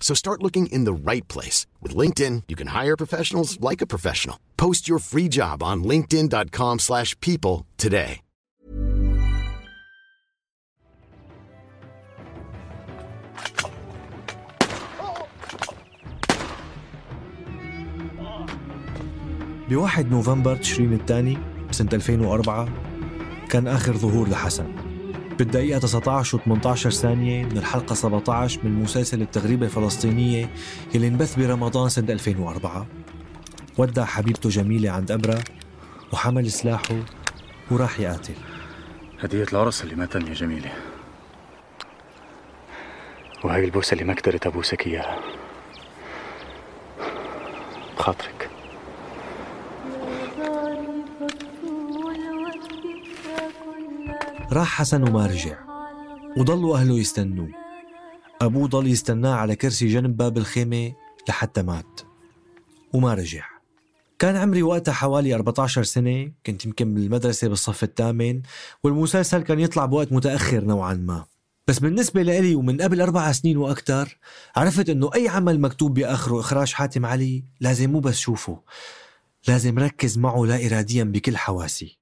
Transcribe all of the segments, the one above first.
So start looking in the right place. With LinkedIn, you can hire professionals like a professional. Post your free job on linkedin.com slash people today. بواحد نوفمبر تشرين الثاني سنة 2004 كان آخر ظهور لحسن بالدقيقة 19 و 18 ثانية من الحلقة 17 من مسلسل التغريبة الفلسطينية يلي انبث برمضان سنة 2004 ودع حبيبته جميلة عند أبرة وحمل سلاحه وراح يقاتل. هدية العرس اللي ما تم يا جميلة. وهي البوسة اللي ما قدرت أبوسك إياها. بخاطرك راح حسن وما رجع. وضلوا أهله يستنوه أبوه ضل يستناه على كرسي جنب باب الخيمة لحتى مات. وما رجع. كان عمري وقتها حوالي 14 سنة. كنت يمكن بالمدرسة بالصف الثامن. والمسلسل كان يطلع بوقت متأخر نوعا ما. بس بالنسبة لإلي ومن قبل أربع سنين وأكثر عرفت إنه أي عمل مكتوب بآخره إخراج حاتم علي لازم مو بس شوفه. لازم ركز معه لا إراديا بكل حواسي.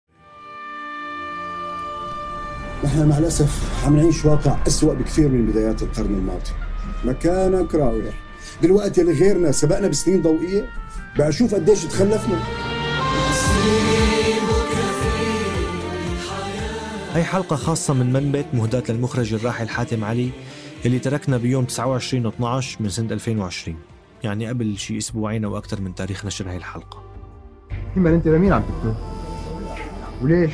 نحن مع الأسف عم نعيش واقع أسوأ بكثير من بدايات القرن الماضي مكانك راوح بالوقت اللي غيرنا سبقنا بسنين ضوئية بقى شوف قديش تخلفنا هي حلقة خاصة من منبت مهداة للمخرج الراحل حاتم علي اللي تركنا بيوم 29 12 من سنة 2020 يعني قبل شي أسبوعين أو أكثر من تاريخ نشر هاي الحلقة كمان أنت لمين عم تكتب؟ وليش؟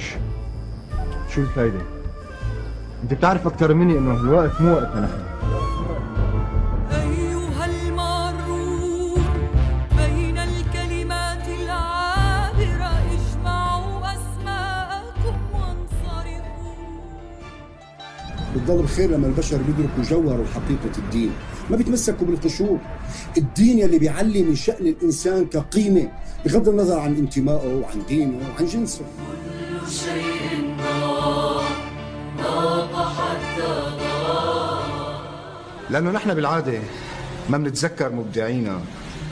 شو الفايدة؟ انت بتعرف أكثر مني انه الوقت مو وقتنا نحن أيها المارون بين الكلمات العابرة اجمعوا أسماءكم وانصرفوا. بتضل بخير لما البشر بيدركوا جوهر وحقيقة الدين. ما بيتمسكوا بالقشور. الدين يلي بيعلي من شأن الإنسان كقيمة بغض النظر عن انتمائه وعن دينه وعن جنسه. لأنه نحن بالعادة ما بنتذكر مبدعينا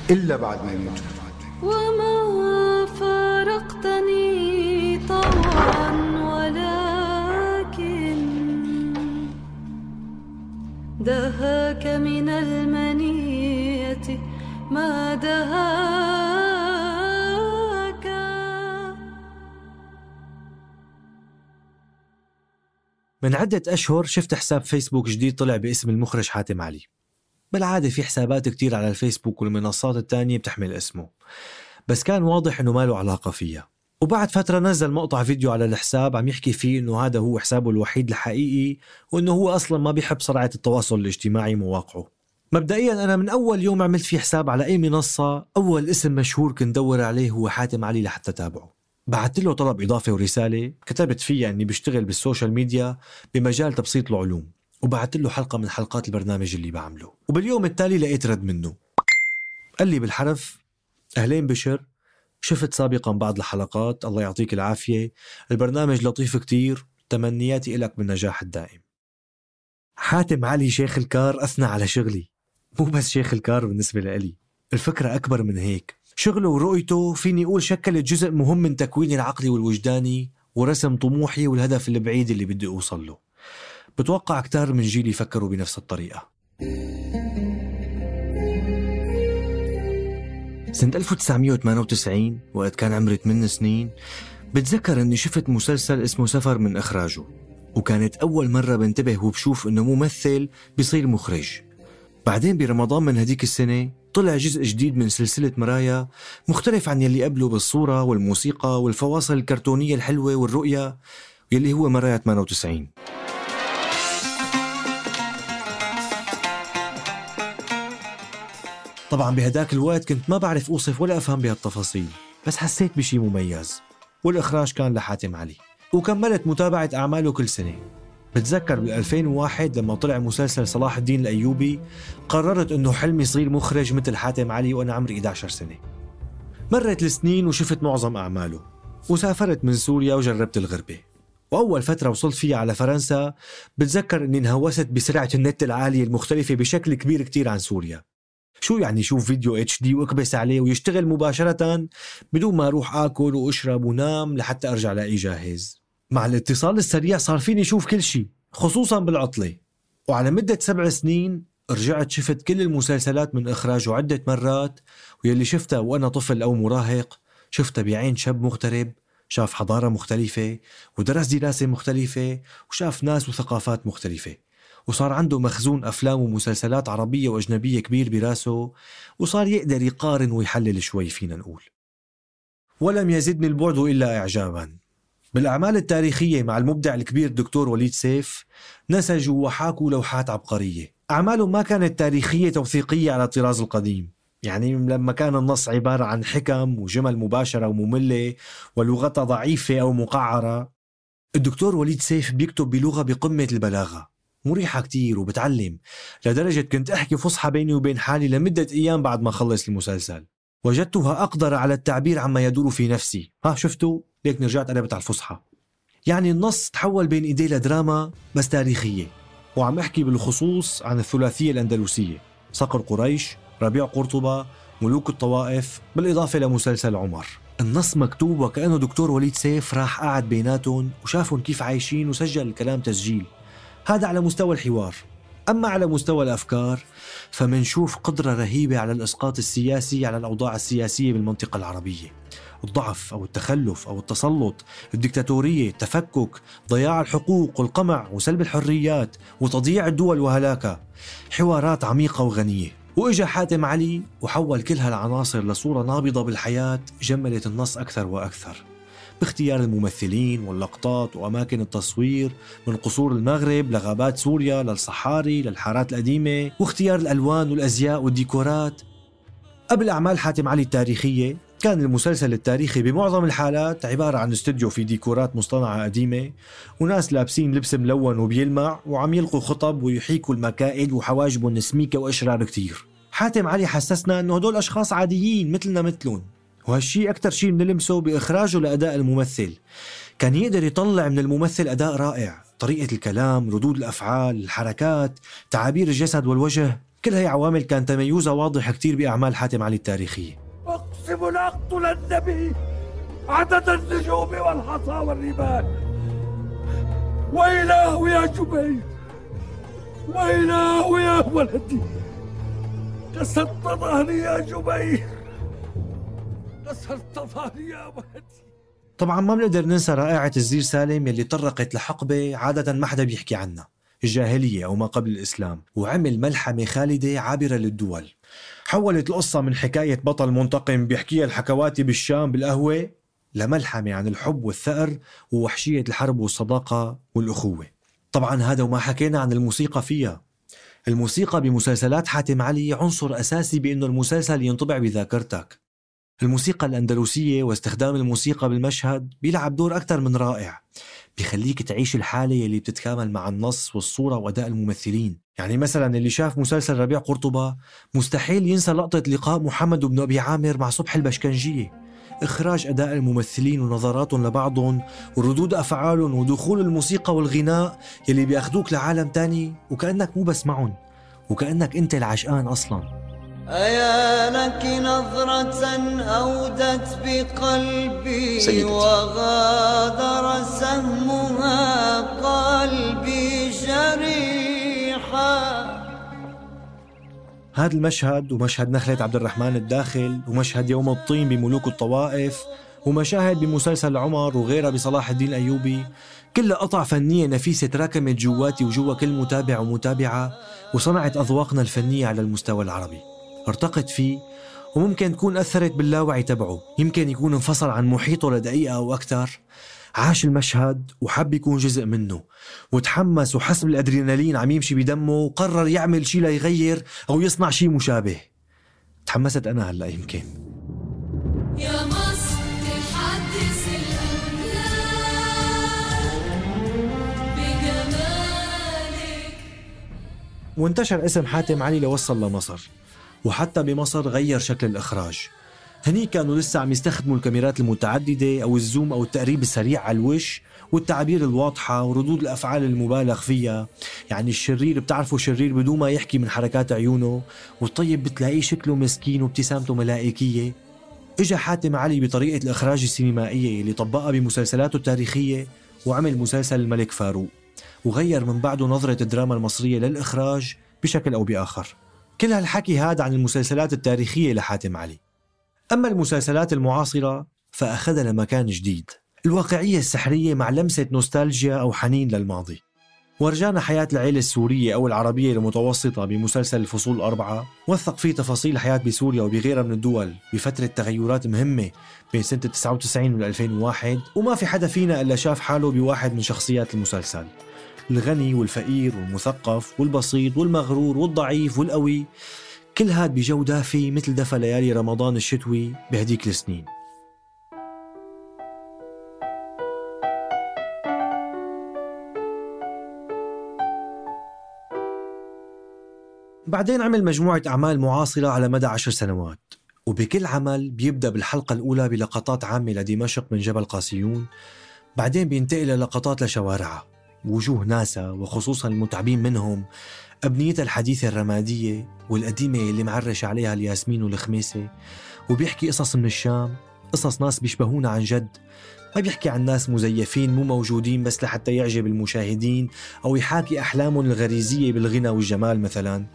إلا بعد ما يموتوا. وما فارقتني طوعا ولكن دهاك من المنية ما دهاك من عدة أشهر شفت حساب فيسبوك جديد طلع باسم المخرج حاتم علي. بالعادة في حسابات كتير على الفيسبوك والمنصات التانية بتحمل اسمه. بس كان واضح إنه ما له علاقة فيها. وبعد فترة نزل مقطع فيديو على الحساب عم يحكي فيه إنه هذا هو حسابه الوحيد الحقيقي وإنه هو أصلا ما بيحب سرعة التواصل الاجتماعي مواقعه. مبدئيا أنا من أول يوم عملت فيه حساب على أي منصة أول اسم مشهور كنت دور عليه هو حاتم علي لحتى تابعه. بعثت له طلب إضافة ورسالة كتبت فيها إني بشتغل بالسوشيال ميديا بمجال تبسيط العلوم وبعثت له حلقة من حلقات البرنامج اللي بعمله. وباليوم التالي لقيت رد منه. قال لي بالحرف أهلين بشر شفت سابقا بعض الحلقات الله يعطيك العافية البرنامج لطيف كتير تمنياتي لك بالنجاح الدائم. حاتم علي شيخ الكار أثنى على شغلي. مو بس شيخ الكار بالنسبة لإلي الفكرة أكبر من هيك. شغله ورؤيته فيني أقول شكلت جزء مهم من تكويني العقلي والوجداني ورسم طموحي والهدف البعيد اللي بدي أوصل له. بتوقع كتار من جيلي فكروا بنفس الطريقة. سنة 1998 وقت كان عمري 8 سنين بتذكر إني شفت مسلسل اسمه سفر من إخراجه وكانت أول مرة بنتبه وبشوف إنه ممثل بيصير مخرج. بعدين برمضان من هديك السنة طلع جزء جديد من سلسلة مرايا مختلف عن يلي قبله بالصورة والموسيقى والفواصل الكرتونية الحلوة والرؤية يلي هو مرايا 98 طبعا بهداك الوقت كنت ما بعرف أوصف ولا أفهم بهالتفاصيل بس حسيت بشي مميز والإخراج كان لحاتم علي وكملت متابعة أعماله كل سنة. بتذكر بال 2001 لما طلع مسلسل صلاح الدين الأيوبي قررت إنه حلمي يصير مخرج مثل حاتم علي وأنا عمري 11 سنة. مرت السنين وشفت معظم أعماله وسافرت من سوريا وجربت الغربة. وأول فترة وصلت فيها على فرنسا بتذكر إني انهوست بسرعة النت العالية المختلفة بشكل كبير كتير عن سوريا. شو يعني شوف فيديو اتش دي واكبس عليه ويشتغل مباشرة بدون ما أروح آكل وأشرب ونام لحتى أرجع الاقيه جاهز. مع الاتصال السريع صار فيني شوف كل شيء خصوصا بالعطلة. وعلى مدة سبع سنين رجعت شفت كل المسلسلات من إخراجه عدة مرات ويلي شفتها وأنا طفل أو مراهق شفتها بعين شاب مغترب شاف حضارة مختلفة ودرس دراسة مختلفة وشاف ناس وثقافات مختلفة. وصار عنده مخزون أفلام ومسلسلات عربية وأجنبية كبير براسه وصار يقدر يقارن ويحلل شوي فينا نقول. ولم يزدني البعد إلا إعجاباً. بالأعمال التاريخية مع المبدع الكبير دكتور وليد سيف نسجوا وحاكوا لوحات عبقرية. أعمالهم ما كانت تاريخية توثيقية على الطراز القديم. يعني لما كان النص عبارة عن حكم وجمل مباشرة ومملة ولغتها ضعيفة أو مقعرة الدكتور وليد سيف بيكتب بلغة بقمة البلاغة. مريحة كتير وبتعلم لدرجة كنت أحكي فصحى بيني وبين حالي لمدة أيام بعد ما خلص المسلسل. وجدتها أقدر على التعبير عما يدور في نفسي. ها شفتوا؟ ليك رجعت قلبت على الفصحى. يعني النص تحول بين ايدي لدراما بس تاريخية وعم أحكي بالخصوص عن الثلاثية الأندلسية صقر قريش ربيع قرطبة ملوك الطوائف بالإضافة لمسلسل عمر. النص مكتوب وكأنه دكتور وليد سيف راح قعد بيناتهم وشافهم كيف عايشين وسجل الكلام تسجيل. هذا على مستوى الحوار. أما على مستوى الأفكار فمنشوف قدرة رهيبة على الإسقاط السياسي على الأوضاع السياسية بالمنطقة العربية. الضعف أو التخلف أو التسلط الدكتاتورية التفكك ضياع الحقوق والقمع وسلب الحريات وتضييع الدول وهلاكها. حوارات عميقة وغنية. وإجا حاتم علي وحول كل هالعناصر لصورة نابضة بالحياة جملت النص أكثر وأكثر. باختيار الممثلين واللقطات وأماكن التصوير من قصور المغرب لغابات سوريا للصحاري للحارات القديمة واختيار الألوان والأزياء والديكورات. قبل أعمال حاتم علي التاريخية كان المسلسل التاريخي بمعظم الحالات عبارة عن استوديو في ديكورات مصطنعة قديمة وناس لابسين لبس ملون وبيلمع وعم يلقوا خطب ويحيكوا المكائد وحواجبهم سميكة وأشرار كتير. حاتم علي حسسنا إنه هدول أشخاص عاديين مثلنا مثلهم. وهالشي أكثر شيء بنلمسه بإخراجه لأداء الممثل. كان يقدر يطلع من الممثل أداء رائع. طريقة الكلام، ردود الأفعال، الحركات، تعابير الجسد والوجه كل هي عوامل كان تميزها واضح كتير بأعمال حاتم علي التاريخية. أقسم لأقتلن به عدد النجوم والحصى والرمال وإله يا جبير وإله يا ولدي. كسرت ظهري يا جبير. كسرت ظهري يا ولدي. طبعا ما بنقدر ننسى رائعة الزير سالم يلي طرقت لحقبة عادة ما حدا بيحكي عنها الجاهلية أو ما قبل الإسلام وعمل ملحمة خالدة عابرة للدول. حولت القصة من حكاية بطل منتقم بيحكيها الحكواتي بالشام بالقهوة لملحمة عن الحب والثأر ووحشية الحرب والصداقة والأخوة. طبعا هذا وما حكينا عن الموسيقى فيها. الموسيقى بمسلسلات حاتم علي عنصر أساسي بأنه المسلسل ينطبع بذاكرتك. الموسيقى الأندلسية واستخدام الموسيقى بالمشهد بيلعب دور أكثر من رائع. بيخليك تعيش الحالة يلي بتتكامل مع النص والصورة وأداء الممثلين. يعني مثلا اللي شاف مسلسل ربيع قرطبة مستحيل ينسى لقطة لقاء محمد بن أبي عامر مع صبح البشكنجية. إخراج أداء الممثلين ونظراتهم لبعضهم وردود أفعالهم ودخول الموسيقى والغناء يلي بياخدوك لعالم تاني وكأنك مو بس معهم وكأنك أنت العشقان أصلاً. أيا لك نظرة أودت بقلبي سيدتي. وغادر سهمها قلبي جريحا. هذا المشهد ومشهد نخلة عبد الرحمن الداخل ومشهد يوم الطين بملوك الطوائف ومشاهد بمسلسل عمر وغيرها بصلاح الدين الأيوبي. كلها قطع فنية نفيسة تراكمت جواتي وجوا كل متابع ومتابعة وصنعت أذواقنا الفنية على المستوى العربي. ارتقت فيه وممكن تكون أثرت باللاوعي تبعه. يمكن يكون انفصل عن محيطه لدقيقة أو أكثر. عاش المشهد وحب يكون جزء منه. وتحمس وحس بالأدرينالين عم يمشي بدمه وقرر يعمل شيء ليغير أو يصنع شيء مشابه. تحمست أنا هلأ يمكن. يا مصر تحدث وانتشر اسم حاتم علي لوصل لمصر وحتى بمصر غير شكل الإخراج. هني كانوا لسه عم يستخدموا الكاميرات المتعددة أو الزوم أو التقريب السريع على الوش والتعابير الواضحة وردود الأفعال المبالغ فيها. يعني الشرير بتعرفوا شرير بدون ما يحكي من حركات عيونه؟ والطيب بتلاقيه شكله مسكين وابتسامته ملائكية. اجى حاتم علي بطريقة الإخراج السينمائية اللي طبقها بمسلسلاته التاريخية وعمل مسلسل الملك فاروق وغير من بعده نظرة الدراما المصرية للإخراج بشكل أو بآخر. كل هالحكي هذا عن المسلسلات التاريخية لحاتم علي. أما المسلسلات المعاصرة فأخذها لمكان جديد. الواقعية السحرية مع لمسة نوستالجيا أو حنين للماضي. ورجانا حياة العيلة السورية أو العربية المتوسطة بمسلسل الفصول الأربعة وثق فيه تفاصيل الحياة بسوريا وبغيرها من الدول بفترة تغيرات مهمة بين سنة 99 وال 2001 وما في حدا فينا إلا شاف حاله بواحد من شخصيات المسلسل. الغني والفقير والمثقف والبسيط والمغرور والضعيف والقوي كل هاد بجو دافي مثل دفى ليالي رمضان الشتوي بهديك السنين. بعدين عمل مجموعة أعمال معاصرة على مدى عشر سنوات وبكل عمل بيبدأ بالحلقة الأولى بلقطات عامة لدمشق من جبل قاسيون بعدين بينتقل للقطات لشوارعها. وجوه ناسا وخصوصا المتعبين منهم أبنيتها الحديثة الرمادية والقديمة اللي معرش عليها الياسمين والخميسة وبيحكي قصص من الشام قصص ناس بيشبهونا عن جد. ما بيحكي عن ناس مزيفين مو موجودين بس لحتى يعجب المشاهدين أو يحاكي أحلامهم الغريزية بالغنى والجمال مثلا.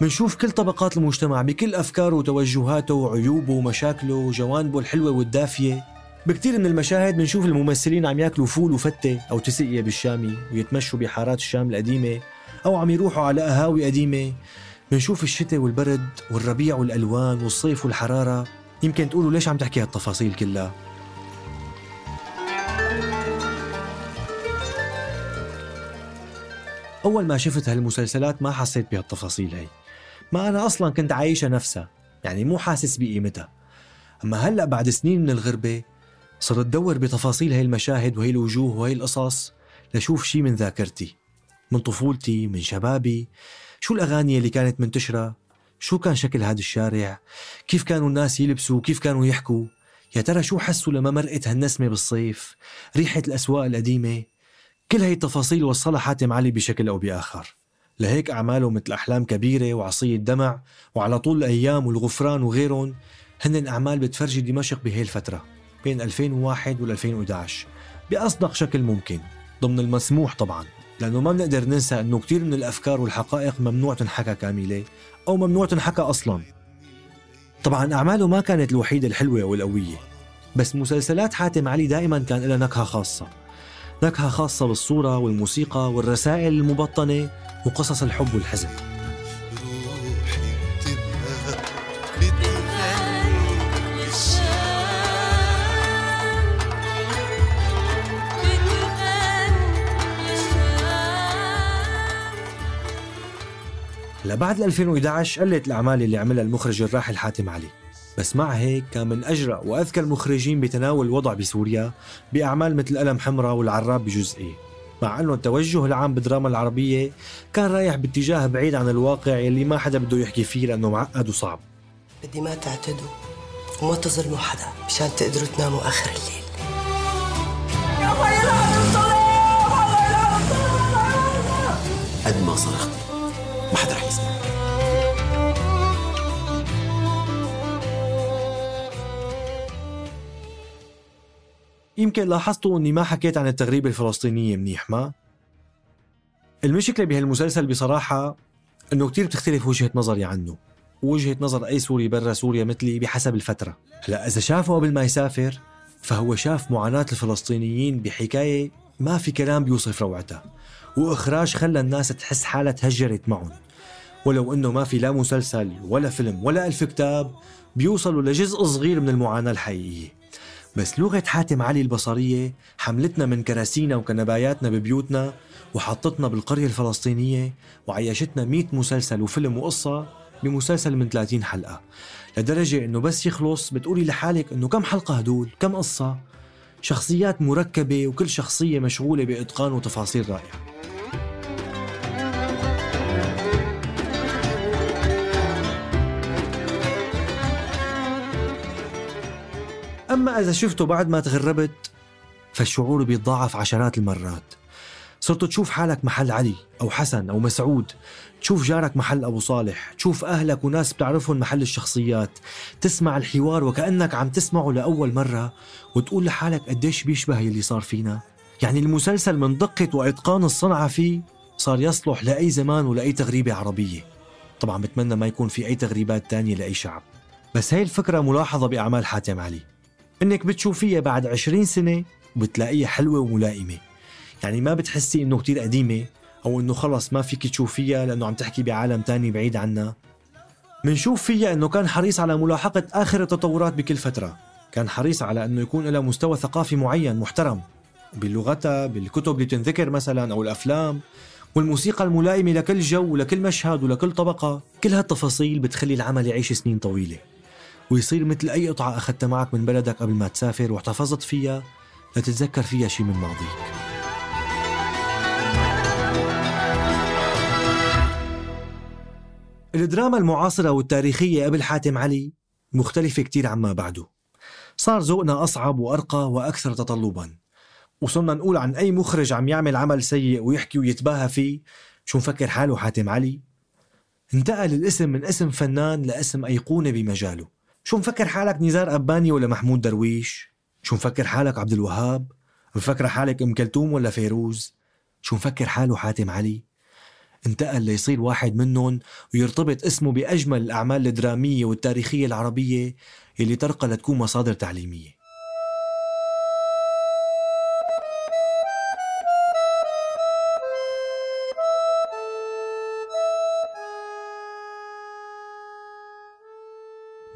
منشوف كل طبقات المجتمع بكل أفكاره وتوجهاته وعيوبه ومشاكله وجوانبه الحلوة والدافية. بكتير من المشاهد بنشوف الممثلين عم ياكلوا فول وفتة أو تسقية بالشامي ويتمشوا بحارات الشام القديمة أو عم يروحوا على قهاوي قديمة. بنشوف الشتاء والبرد والربيع والألوان والصيف والحرارة. يمكن تقولوا ليش عم تحكي هالتفاصيل كلها؟ أول ما شفت هالمسلسلات ما حسيت بهالتفاصيل هي. ما أنا أصلا كنت عايشة نفسها يعني مو حاسس بقيمتها. أما هلأ بعد سنين من الغربة صرت دور بتفاصيل هاي المشاهد وهي الوجوه وهي القصص لشوف شي من ذاكرتي من طفولتي من شبابي. شو الأغاني اللي كانت منتشرة؟ شو كان شكل هذا الشارع؟ كيف كانوا الناس يلبسوا؟ كيف كانوا يحكوا؟ يا ترى شو حسوا لما مرقت هالنسمة بالصيف؟ ريحة الأسواق القديمة؟ كل هي التفاصيل وصلها حاتم علي بشكل أو بآخر. لهيك أعماله مثل أحلام كبيرة وعصية دمع وعلى طول الأيام والغفران وغيرهم هن أعمال بتفرجي دمشق بهي الفترة. بين 2001 وال 2011 بأصدق شكل ممكن. ضمن المسموح طبعا. لأنه ما بنقدر ننسى أنه كتير من الأفكار والحقائق ممنوع تنحكى كاملة أو ممنوع تنحكى أصلا. طبعا أعماله ما كانت الوحيدة الحلوة والقوية بس مسلسلات حاتم علي دائما كان لها نكهة خاصة. نكهة خاصة بالصورة والموسيقى والرسائل المبطنة وقصص الحب والحزن. هلا بعد 2011 قلت الأعمال اللي عملها المخرج الراحل حاتم علي بس مع هيك كان من أجرأ وأذكى المخرجين بتناول الوضع بسوريا بأعمال مثل قلم حمراء والعراب بجزئية مع أنه التوجه العام بالدراما العربية كان رايح باتجاه بعيد عن الواقع يلي ما حدا بده يحكي فيه لأنه معقد وصعب بدي ما تعتدوا وما تظلموا حدا مشان تقدروا تناموا آخر الليل قد ما صرخت يمكن لاحظتوا اني ما حكيت عن التغريبة الفلسطينية منيح ما؟ المشكلة بهالمسلسل بصراحة إنه كتير بتختلف وجهة نظري عنه ووجهة نظر أي سوري برا سوريا مثلي بحسب الفترة. هلأ إذا شافه قبل ما يسافر فهو شاف معاناة الفلسطينيين بحكاية ما في كلام بيوصف روعتها وإخراج خلى الناس تحس حالها تهجرت معهم. ولو أنه ما في لا مسلسل ولا فيلم ولا ألف كتاب بيوصلوا لجزء صغير من المعاناة الحقيقية. بس لغة حاتم علي البصرية حملتنا من كراسينا وكنباياتنا ببيوتنا وحطتنا بالقرية الفلسطينية وعيشتنا مئة مسلسل وفيلم وقصة بمسلسل من 30 حلقة. لدرجة إنه بس يخلص بتقولي لحالك إنه كم حلقة هدول؟ كم قصة؟ شخصيات مركبة وكل شخصية مشغولة بإتقان وتفاصيل رائعة. أما إذا شفته بعد ما تغربت فالشعور بيتضاعف عشرات المرات. صرت تشوف حالك محل علي أو حسن أو مسعود تشوف جارك محل أبو صالح تشوف أهلك وناس بتعرفهم محل الشخصيات تسمع الحوار وكأنك عم تسمعه لأول مرة وتقول لحالك قديش بيشبه يلي صار فينا. يعني المسلسل من دقة وإتقان الصنعة فيه صار يصلح لأي زمان ولأي تغريبة عربية. طبعا بتمنى ما يكون في أي تغريبات تانية لأي شعب. بس هي الفكرة ملاحظة بأعمال حاتم علي. إنك بتشوفيها بعد 20 سنة وبتلاقيها حلوة وملائمة. يعني ما بتحسي إنه كتير قديمة أو إنه خلص ما فيك تشوفيها لأنه عم تحكي بعالم تاني بعيد عنا منشوف فيها إنه كان حريص على ملاحقة آخر التطورات بكل فترة. كان حريص على إنه يكون لها مستوى ثقافي معين محترم. بلغتها بالكتب اللي تنذكر مثلا أو الأفلام والموسيقى الملائمة لكل جو ولكل مشهد ولكل طبقة. كل هالتفاصيل بتخلي العمل يعيش سنين طويلة. ويصير مثل أي قطعة أخذتها معك من بلدك قبل ما تسافر واحتفظت فيها لتتذكر فيها شي من ماضيك. الدراما المعاصرة والتاريخية قبل حاتم علي مختلفة كتير عما بعده. صار ذوقنا أصعب وأرقى وأكثر تطلبا. وصرنا نقول عن أي مخرج عم يعمل عمل سيء ويحكي ويتباهى فيه شو مفكر حاله حاتم علي؟ انتقل الاسم من اسم فنان لاسم أيقونة بمجاله. شو مفكر حالك نزار أباني ولا محمود درويش؟ شو مفكر حالك عبد الوهاب؟ مفكر حالك أم كلثوم ولا فيروز؟ شو مفكر حاله حاتم علي؟ انتقل ليصير واحد منهم ويرتبط اسمه بأجمل الأعمال الدرامية والتاريخية العربية اللي ترقى لتكون مصادر تعليمية.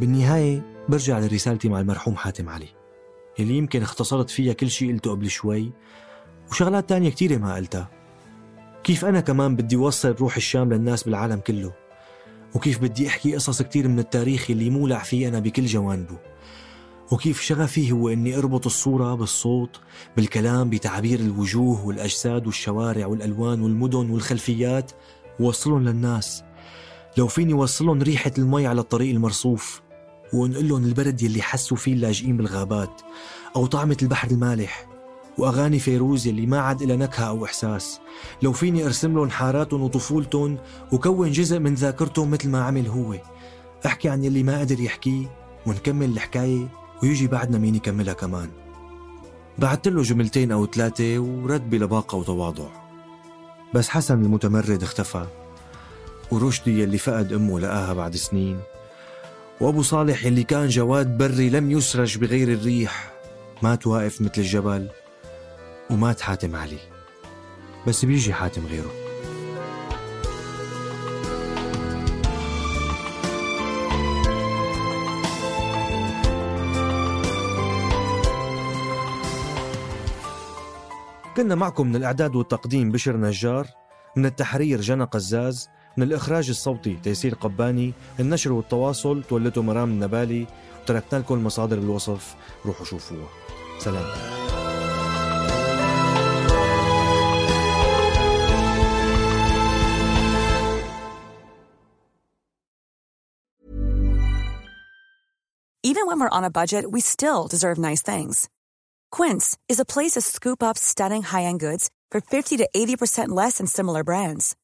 بالنهاية برجع لرسالتي مع المرحوم حاتم علي اللي يمكن اختصرت فيها كل شيء قلته قبل شوي وشغلات تانية كتيرة ما قلتها. كيف أنا كمان بدي وصل روح الشام للناس بالعالم كله؟ وكيف بدي أحكي قصص كتير من التاريخ اللي مولع فيه أنا بكل جوانبه؟ وكيف شغفي هو أني أربط الصورة بالصوت بالكلام بتعبير الوجوه والأجساد والشوارع والألوان والمدن والخلفيات ووصلهم للناس. لو فيني وصلهم ريحة المي على الطريق المرصوف ونقول لهم البرد يلي حسوا فيه اللاجئين بالغابات أو طعمة البحر المالح وأغاني فيروز يلي ما عاد إلى نكهة أو إحساس. لو فيني أرسم لهم حاراتهم وطفولتهم وكون جزء من ذاكرتهم مثل ما عمل هو أحكي عن يلي ما قدر يحكيه ونكمل الحكاية ويجي بعدنا مين يكملها كمان. بعت له جملتين أو ثلاثة ورد بلباقة وتواضع. بس حسن المتمرد اختفى ورشدي يلي فقد أمه لقاها بعد سنين وأبو صالح يلي كان جواد بري لم يسرج بغير الريح. مات واقف مثل الجبل ومات حاتم علي. بس بيجي حاتم غيره. كنا معكم من الإعداد والتقديم بشر نجار من التحرير جنى قزاز من الإخراج الصوتي تيسير قباني النشر والتواصل تولته مرام النبالي وتركنا لكم المصادر بالوصف روحوا شوفوها سلام Even when we're on a budget, we still deserve nice things. Quince is a place to scoop up stunning high-end goods for 50 to 80% less than similar brands.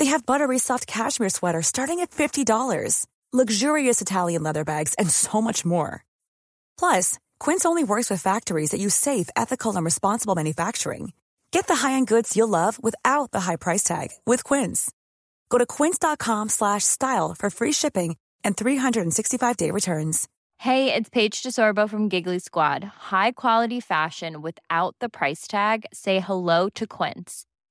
They have buttery soft cashmere sweaters starting at $50, luxurious Italian leather bags, and so much more. Plus, Quince only works with factories that use safe, ethical, and responsible manufacturing. Get the high-end goods you'll love without the high price tag with Quince. Go to quince.com slash style for free shipping and 365-day returns. Hey, it's Paige DeSorbo from Giggly Squad. High quality fashion without the price tag. Say hello to Quince.